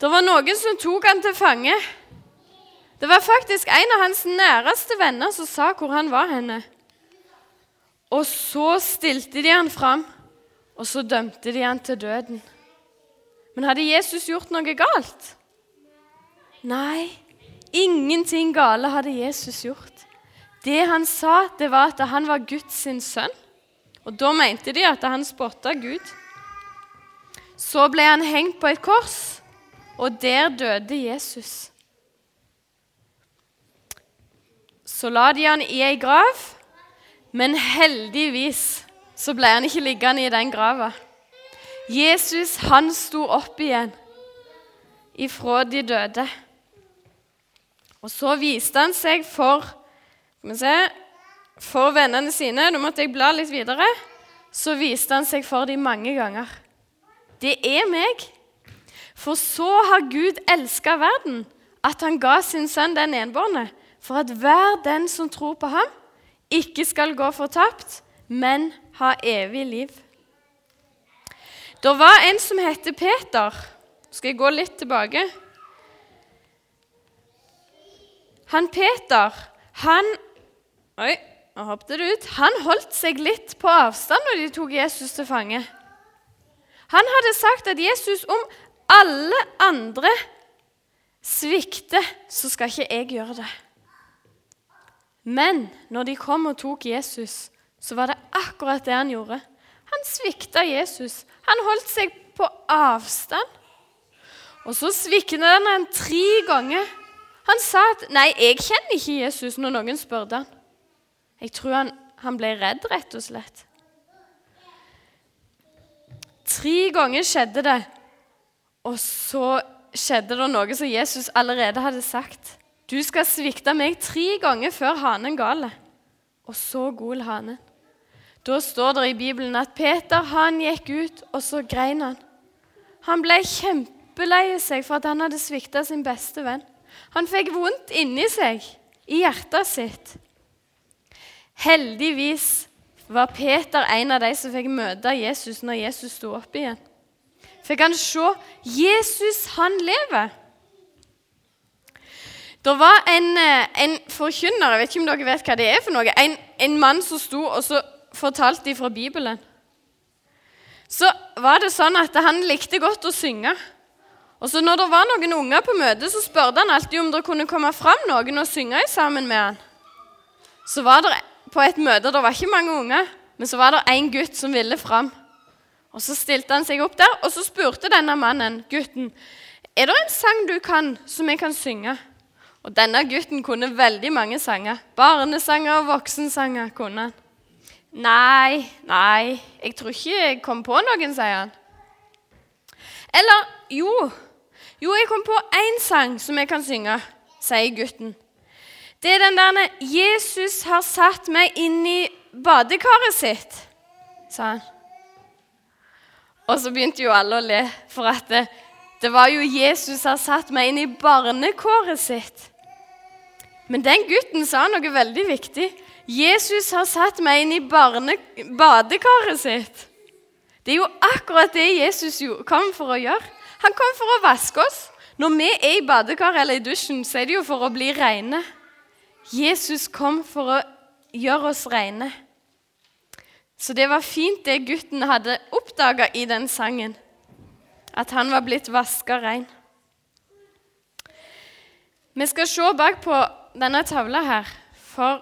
Det var noen som tok han til fange. Det var faktisk en av hans næreste venner som sa hvor han var henne. Og så stilte de han fram, og så dømte de han til døden. Men hadde Jesus gjort noe galt? Nei, ingenting gale hadde Jesus gjort. Det han sa, det var at han var Guds sønn. Og da mente de at han spotta Gud. Så ble han hengt på et kors, og der døde Jesus. Så la de han i ei grav, men heldigvis så ble han ikke liggende i den grava. Jesus han sto opp igjen ifra de døde. Og så viste han seg for skal vi se, for vennene sine. Nå måtte jeg bla litt videre. Så viste han seg for dem mange ganger. Det er meg. For så har Gud elska verden, at han ga sin sønn den enbårne, for at hver den som tror på ham, ikke skal gå fortapt, men ha evig liv. Det var en som het Peter. Skal jeg gå litt tilbake? Han Peter, han Oi, nå hoppet det ut. Han holdt seg litt på avstand når de tok Jesus til fange. Han hadde sagt at Jesus, om alle andre svikter, så skal ikke jeg gjøre det. Men når de kom og tok Jesus, så var det akkurat det han gjorde. Han svikta Jesus. Han holdt seg på avstand. Og så sviknet han ham tre ganger. Han sa at 'Nei, jeg kjenner ikke Jesus', når noen spurte han. Jeg tror han, han ble redd, rett og slett. Tre ganger skjedde det, og så skjedde det noe som Jesus allerede hadde sagt. Du skal svikte meg tre ganger før hanen galer. Og så gol hanen. Da står det i Bibelen at Peter han gikk ut, og så grein han. Han ble kjempelei seg for at han hadde svikta sin beste venn. Han fikk vondt inni seg, i hjertet sitt. Heldigvis var Peter en av de som fikk møte Jesus når Jesus sto opp igjen. Fikk han se Jesus, han lever. Det var en, eh, en, forkynner, jeg vet ikke om dere vet hva det er for noe, en, en mann som sto og så fortalte de fra Bibelen. Så var det sånn at han likte godt å synge. Og så Når det var noen unger på møtet, så spurte han alltid om det kunne komme fram noen og synge sammen med han. Så var det på et møte, det var ikke mange unger, men så var det en gutt som ville fram. Og Så stilte han seg opp der, og så spurte denne mannen gutten er det en sang du kan som jeg kan synge. Og denne gutten kunne veldig mange sanger. Barnesanger og voksensanger kunne han. Nei, nei, jeg tror ikke jeg kom på noen, sier han. Eller jo, jo, jeg kom på én sang som jeg kan synge, sier gutten. Det er den der 'Jesus har satt meg inn i badekaret sitt', sa han. Og så begynte jo alle å le, for at det, det var jo Jesus som satt meg inn i barnekåret sitt. Men den gutten sa noe veldig viktig. Jesus har satt meg inn i barne, badekaret sitt. Det er jo akkurat det Jesus kom for å gjøre. Han kom for å vaske oss. Når vi er i badekaret eller i dusjen, så er det jo for å bli rene. Jesus kom for å gjøre oss rene. Så det var fint det gutten hadde oppdaga i den sangen. At han var blitt vaska rein. Vi skal se bak på denne tavla her. For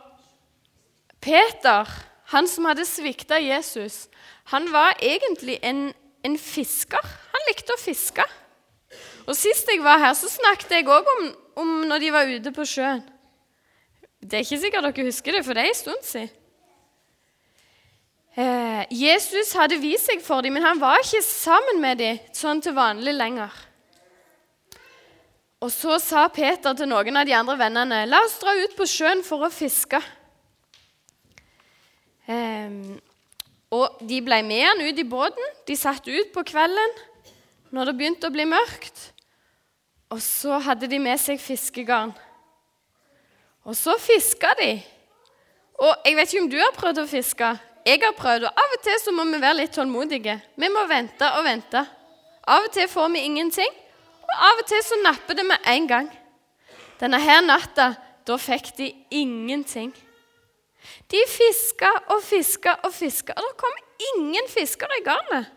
Peter, han som hadde svikta Jesus, han var egentlig en, en, fisker. Han likte å fiske. Og Sist jeg var her, så snakket jeg òg om, om når de var ute på sjøen. Det er ikke sikkert dere husker det, for det er en stund siden. Eh, Jesus hadde vist seg for dem, men han var ikke sammen med dem sånn til vanlig lenger. Og så sa Peter til noen av de andre vennene la oss dra ut på sjøen for å fiske. Um, og de ble med han ut i båten. De satt ut på kvelden når det begynte å bli mørkt. Og så hadde de med seg fiskegarn. Og så fiska de. Og jeg vet ikke om du har prøvd å fiske. Jeg har prøvd, og Av og til så må vi være litt tålmodige. Vi må vente og vente. Av og til får vi ingenting. Og av og til så napper det med en gang. Denne her natta, da fikk de ingenting. De fiska og fiska og fiska, og det kom ingen fiskere i garnet.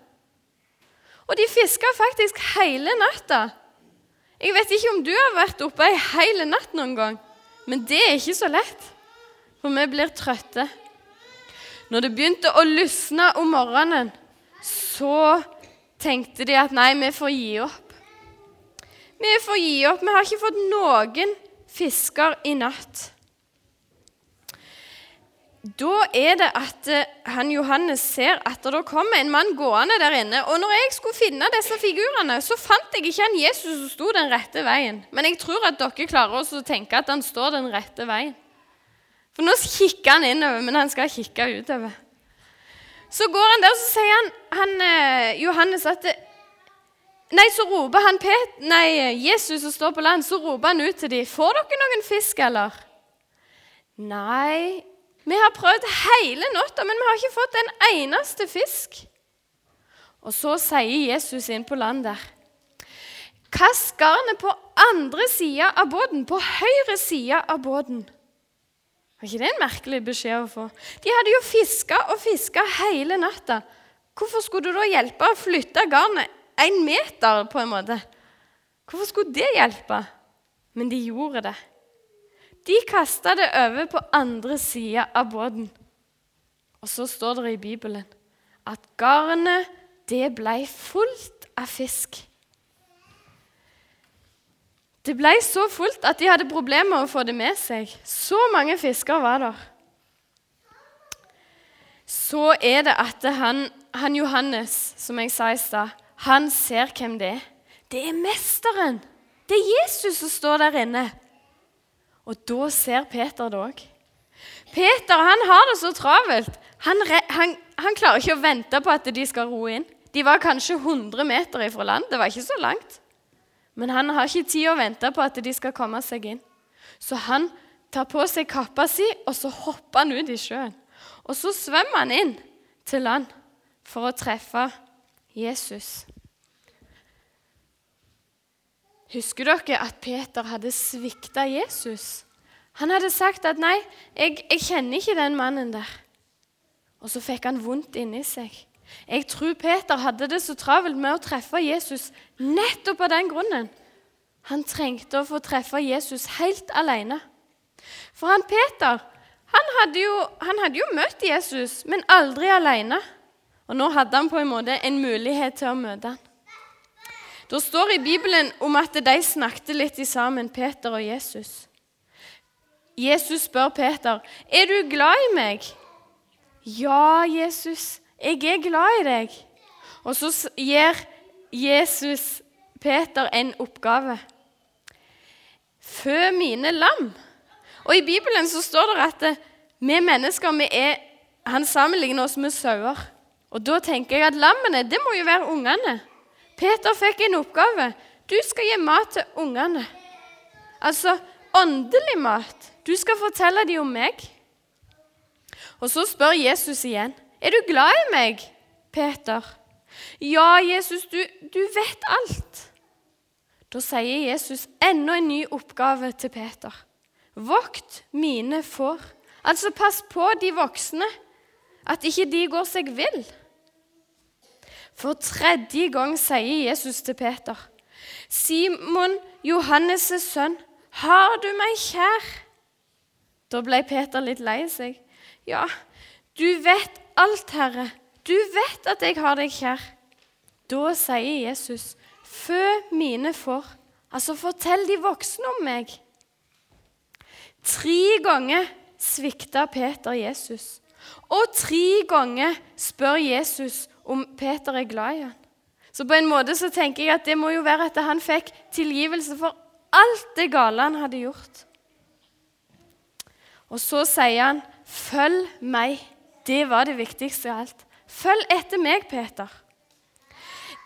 Og de fiska faktisk hele natta. Jeg vet ikke om du har vært oppe ei hel natt noen gang, men det er ikke så lett, for vi blir trøtte. Når det begynte å lysne om morgenen, så tenkte de at nei, vi får gi opp. Vi får gi opp. Vi har ikke fått noen fisker i natt. Da er det at eh, han Johannes ser at det kommer en mann gående der inne. Og når jeg skulle finne disse figurene, så fant jeg ikke en Jesus som sto den rette veien. Men jeg tror at dere klarer å tenke at han står den rette veien. For nå kikker han innover, men han skal kikke utover. Så går han der, så sier han, han eh, Johannes at det, Nei, så roper han Pet, nei, Jesus som står på land, så roper han ut til dem. 'Får dere noen fisk, eller?' Nei, vi har prøvd hele natta, men vi har ikke fått en eneste fisk. Og så sier Jesus inn på land der Kast garnet på andre sida av båten, på høyre side av båten. Var ikke det en merkelig beskjed å få? De hadde jo fiska og fiska hele natta. Hvorfor skulle du da hjelpe å flytte garnet én meter, på en måte? Hvorfor skulle det hjelpe? Men de gjorde det. De kasta det over på andre sida av båten. Og så står det i Bibelen at garnet, det ble fullt av fisk. Det ble så fullt at de hadde problemer med å få det med seg. Så mange fisker var der. Så er det at han, han Johannes, som jeg sa i stad, han ser hvem det er. Det er mesteren. Det er Jesus som står der inne. Og da ser Peter det òg. Peter han har det så travelt. Han, han, han, klarer ikke å vente på at de skal ro inn. De var kanskje 100 meter ifra land. Det var ikke så langt. Men han har ikke tid å vente på at de skal komme seg inn. Så han tar på seg kappa si, og så hopper han ut i sjøen. Og så svømmer han inn til land for å treffe Jesus. Husker dere at Peter hadde svikta Jesus? Han hadde sagt at 'nei, jeg, jeg, kjenner ikke den mannen der'. Og så fikk han vondt inni seg. Jeg tror Peter hadde det så travelt med å treffe Jesus nettopp av den grunnen. Han trengte å få treffe Jesus helt alene. For han Peter han hadde, jo, han hadde jo møtt Jesus, men aldri alene. Og nå hadde han på en måte en mulighet til å møte ham. Det står i Bibelen om at de snakket litt sammen, Peter og Jesus. Jesus spør Peter, 'Er du glad i meg?' 'Ja, Jesus, jeg er glad i deg.' Og så gir Jesus Peter en oppgave. 'Fø mine lam.' Og I Bibelen så står det at vi mennesker vi er, Han sammenligner oss med sauer. Og Da tenker jeg at lammene det må jo være ungene. Peter fikk en oppgave. Du skal gi mat til ungene. Altså åndelig mat. Du skal fortelle dem om meg. Og så spør Jesus igjen. Er du glad i meg, Peter? Ja, Jesus, du, du vet alt. Da sier Jesus enda en ny oppgave til Peter. Vokt mine får. Altså pass på de voksne, at ikke de går seg vill. For tredje gang sier Jesus til Peter, 'Simon, Johannes' sønn, har du meg kjær?' Da ble Peter litt lei seg. 'Ja, du vet alt, Herre. Du vet at jeg har deg kjær.' Da sier Jesus, 'Fø mine får.' Altså, fortell de voksne om meg. Tre ganger svikta Peter Jesus. Og tre ganger spør Jesus om Peter er glad i han. Så på en måte så tenker jeg at det må jo være at han fikk tilgivelse for alt det gale han hadde gjort. Og så sier han, 'Følg meg.' Det var det viktigste av alt. Følg etter meg, Peter.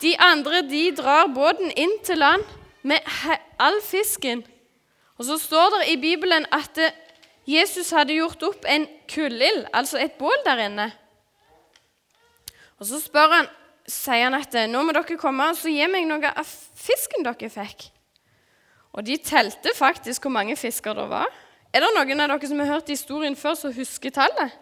De andre de drar båten inn til land med all fisken. Og så står det i Bibelen at Jesus hadde gjort opp en kullild, altså et bål der inne. Og så spør han sier han at nå må dere komme og så gi meg noe av fisken dere fikk. Og de telte faktisk hvor mange fisker det var. Er det noen av dere som har hørt historien før, som husker tallet?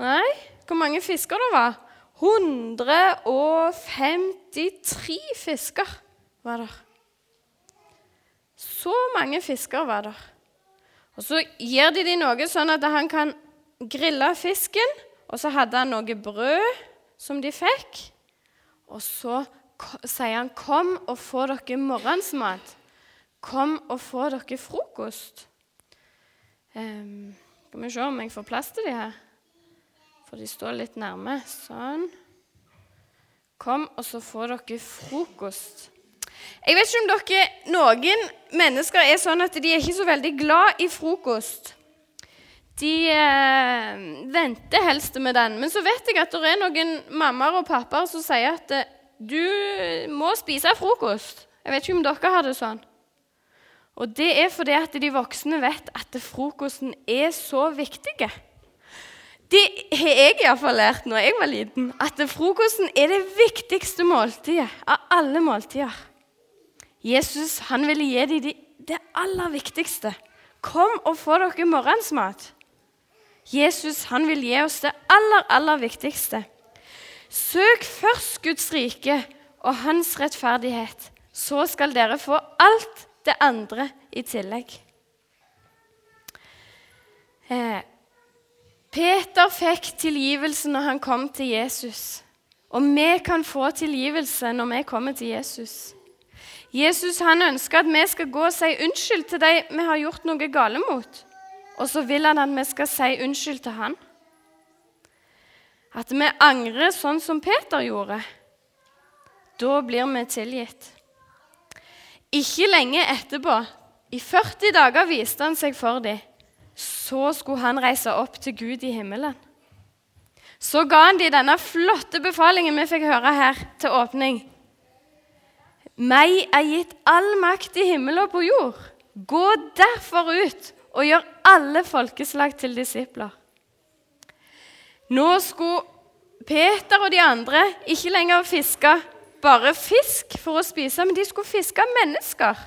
Nei. Hvor mange fisker det var? 153 fisker var det. Så mange fisker var det. Og Så gir de dem noe sånn at han kan grille fisken. Og så hadde han noe brød som de fikk. Og så sier han, 'Kom og få dere morgensmat. Kom og få dere frokost.' Um, vi se om jeg får plass til de her. For de står litt nærme. Sånn. Kom, og så får dere frokost. Jeg vet ikke om dere, Noen mennesker er sånn at de er ikke så veldig glad i frokost. De eh, venter helst med den. Men så vet jeg at det er noen mammaer og pappaer som sier at eh, du må spise frokost. Jeg vet ikke om dere har det sånn. Og det er fordi at de voksne vet at frokosten er så viktig. Det har jeg iallfall lært når jeg var liten, at frokosten er det viktigste måltidet av alle måltider. Jesus han ville gi dem det aller viktigste. Kom og få dere morgensmat. Jesus han vil gi oss det aller, aller viktigste. Søk først Guds rike og hans rettferdighet. Så skal dere få alt det andre i tillegg. Eh, Peter fikk tilgivelse når han kom til Jesus. Og vi kan få tilgivelse når vi kommer til Jesus. Jesus han ønsker at vi skal gå og si unnskyld til de vi har gjort noe gale mot. Og så vil han at vi skal si unnskyld til han. At vi angrer sånn som Peter gjorde. Da blir vi tilgitt. Ikke lenge etterpå, i 40 dager, viste han seg for dem. Så skulle han reise opp til Gud i himmelen. Så ga han de denne flotte befalingen vi fikk høre her til åpning. Meg er gitt all makt i himmel og på jord. Gå derfor ut og gjør alle folkeslag til disipler. Nå skulle Peter og de andre ikke lenger fiske bare fisk for å spise, men de skulle fiske mennesker.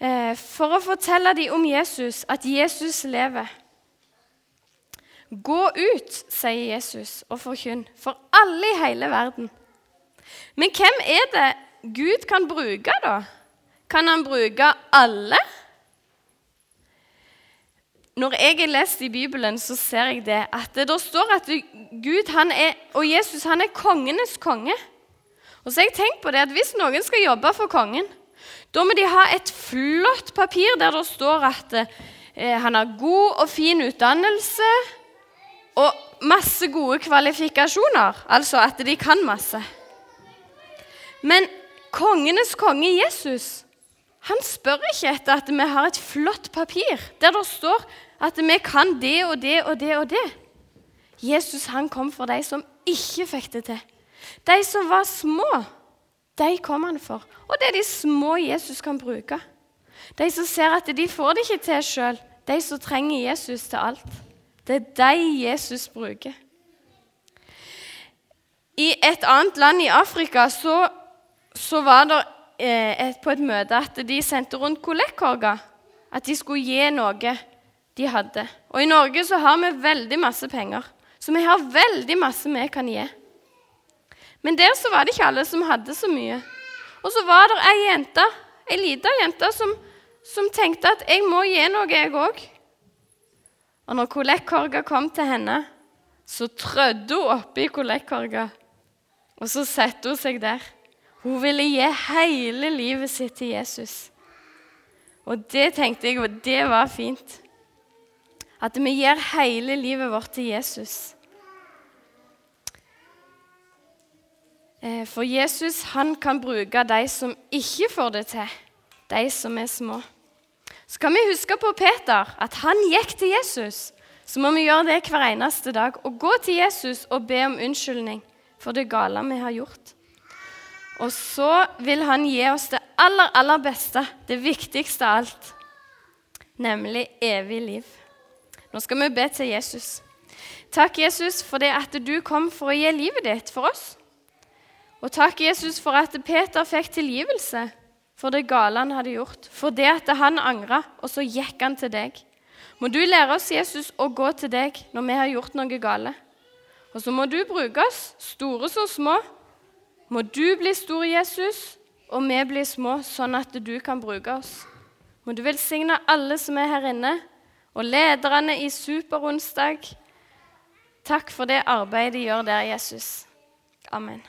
Eh, for å fortelle dem om Jesus, at Jesus lever. Gå ut, sier Jesus, og forkynn for alle i hele verden. Men hvem er det Gud kan bruke, da? Kan han bruke alle? når jeg har lest i Bibelen, så ser jeg det at det der står at Gud er, og Jesus han er kongenes konge. Og så har jeg tenkt på det at Hvis noen skal jobbe for kongen, da må de ha et flott papir der det står at eh, han har god og fin utdannelse og masse gode kvalifikasjoner. Altså at de kan masse. Men kongenes konge Jesus han spør ikke etter at vi har et flott papir der det står at vi kan det og det og det og det. Jesus han kom for de som ikke fikk det til. De som var små, de kom han for. Og det er de små Jesus kan bruke. De som ser at de får det ikke til sjøl. De som trenger Jesus til alt. Det er de Jesus bruker. I et annet land i Afrika så, så var det eh, på et møte at de sendte rundt kollektkorger. At de skulle gi noe de hadde. Og i Norge så har vi veldig masse penger, så vi har veldig masse vi kan gi. Men der så var det ikke alle som hadde så mye. Og så var det ei jente, ei lita jente som, som, tenkte at 'jeg må gi noe, jeg òg'. Og når kollektkorga kom til henne, så trødde hun oppi kollektkorga, og så satte hun seg der. Hun ville gi hele livet sitt til Jesus. Og det tenkte jeg, og det var fint. At vi gir hele livet vårt til Jesus. For Jesus han kan bruke de som ikke får det til, de som er små. Så kan vi huske på Peter, at han gikk til Jesus. Så må vi gjøre det hver eneste dag og gå til Jesus og be om unnskyldning for det gale vi har gjort. Og så vil han gi oss det aller, aller beste, det viktigste av alt, nemlig evig liv. Nå skal vi be til Jesus. Takk, Jesus, for det at du kom for å gi livet ditt for oss. Og takk, Jesus, for at Peter fikk tilgivelse for det gale han hadde gjort. For det at han angra, og så gikk han til deg. Må du lære oss, Jesus, å gå til deg når vi har gjort noe gale. Og så må du bruke oss, store som små. Må du bli stor, Jesus, og vi blir små, sånn at du kan bruke oss. Må du velsigne alle som er her inne, og lederne i Superonsdag. Takk for det arbeidet de gjør der, Jesus. Amen.